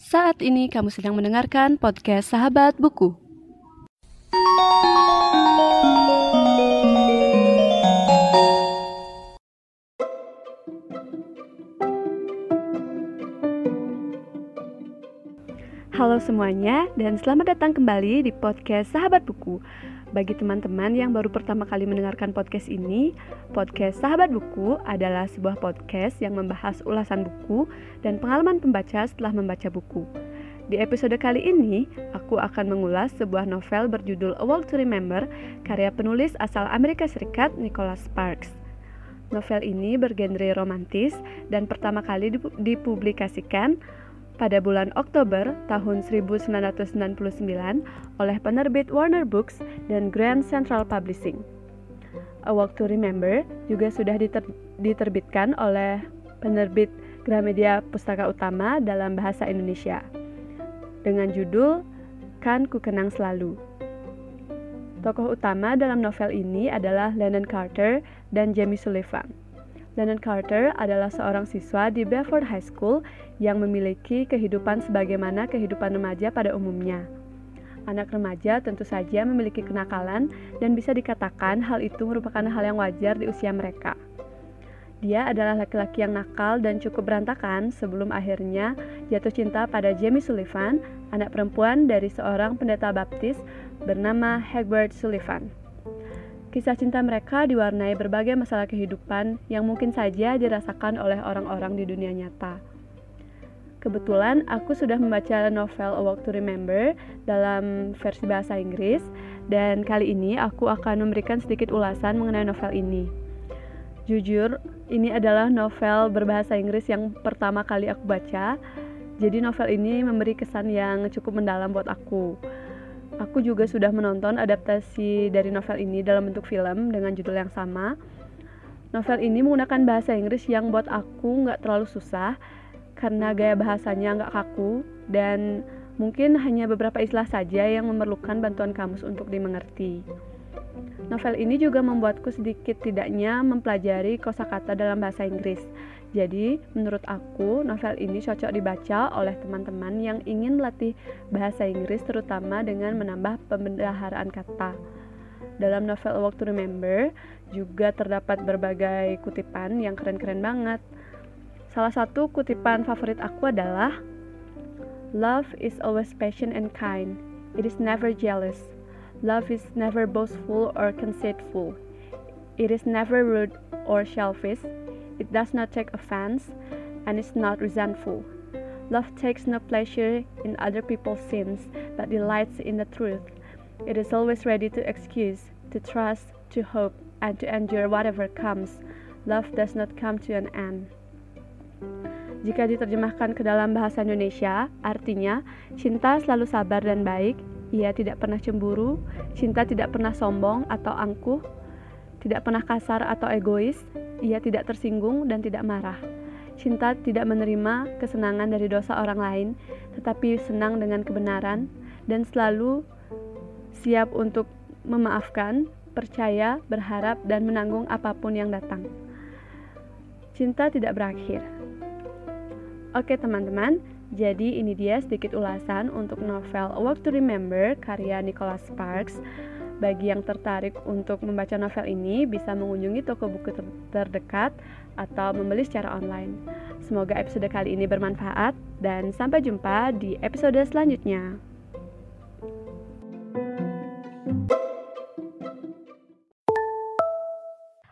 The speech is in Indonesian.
Saat ini kamu sedang mendengarkan podcast Sahabat Buku. Halo semuanya dan selamat datang kembali di podcast Sahabat Buku. Bagi teman-teman yang baru pertama kali mendengarkan podcast ini, podcast Sahabat Buku adalah sebuah podcast yang membahas ulasan buku dan pengalaman pembaca setelah membaca buku. Di episode kali ini, aku akan mengulas sebuah novel berjudul A Walk to Remember karya penulis asal Amerika Serikat Nicholas Sparks. Novel ini bergenre romantis dan pertama kali dipublikasikan pada bulan Oktober tahun 1999 oleh penerbit Warner Books dan Grand Central Publishing. A Walk to Remember juga sudah diter diterbitkan oleh penerbit Gramedia Pustaka Utama dalam bahasa Indonesia dengan judul Kan Ku Kenang Selalu. Tokoh utama dalam novel ini adalah Lennon Carter dan Jamie Sullivan. Lennon Carter adalah seorang siswa di Bedford High School yang memiliki kehidupan sebagaimana kehidupan remaja pada umumnya. Anak remaja tentu saja memiliki kenakalan dan bisa dikatakan hal itu merupakan hal yang wajar di usia mereka. Dia adalah laki-laki yang nakal dan cukup berantakan sebelum akhirnya jatuh cinta pada Jamie Sullivan, anak perempuan dari seorang pendeta baptis bernama Hagbert Sullivan. Kisah cinta mereka diwarnai berbagai masalah kehidupan yang mungkin saja dirasakan oleh orang-orang di dunia nyata. Kebetulan aku sudah membaca novel A Walk to Remember dalam versi bahasa Inggris dan kali ini aku akan memberikan sedikit ulasan mengenai novel ini. Jujur, ini adalah novel berbahasa Inggris yang pertama kali aku baca. Jadi novel ini memberi kesan yang cukup mendalam buat aku. Aku juga sudah menonton adaptasi dari novel ini dalam bentuk film dengan judul yang sama. Novel ini menggunakan bahasa Inggris yang buat aku nggak terlalu susah karena gaya bahasanya nggak kaku dan mungkin hanya beberapa istilah saja yang memerlukan bantuan kamus untuk dimengerti. Novel ini juga membuatku sedikit tidaknya mempelajari kosakata dalam bahasa Inggris. Jadi, menurut aku, novel ini cocok dibaca oleh teman-teman yang ingin melatih bahasa Inggris terutama dengan menambah pembendaharaan kata. Dalam novel Walk to Remember juga terdapat berbagai kutipan yang keren-keren banget. Salah satu kutipan favorit aku adalah Love is always patient and kind. It is never jealous. Love is never boastful or conceitful. It is never rude or selfish. It does not take offense and is not resentful. Love takes no pleasure in other people's sins, but delights in the truth. It is always ready to excuse, to trust, to hope, and to endure whatever comes. Love does not come to an end. Jika diterjemahkan ke dalam bahasa Indonesia, artinya cinta selalu sabar dan baik, ia tidak pernah cemburu, cinta tidak pernah sombong atau angkuh, tidak pernah kasar atau egois, ia tidak tersinggung dan tidak marah. Cinta tidak menerima kesenangan dari dosa orang lain, tetapi senang dengan kebenaran dan selalu siap untuk memaafkan, percaya, berharap, dan menanggung apa pun yang datang. Cinta tidak berakhir. Oke, teman-teman, jadi ini dia sedikit ulasan untuk novel A Walk to Remember karya Nicholas Sparks. Bagi yang tertarik untuk membaca novel ini bisa mengunjungi toko buku ter terdekat atau membeli secara online. Semoga episode kali ini bermanfaat dan sampai jumpa di episode selanjutnya.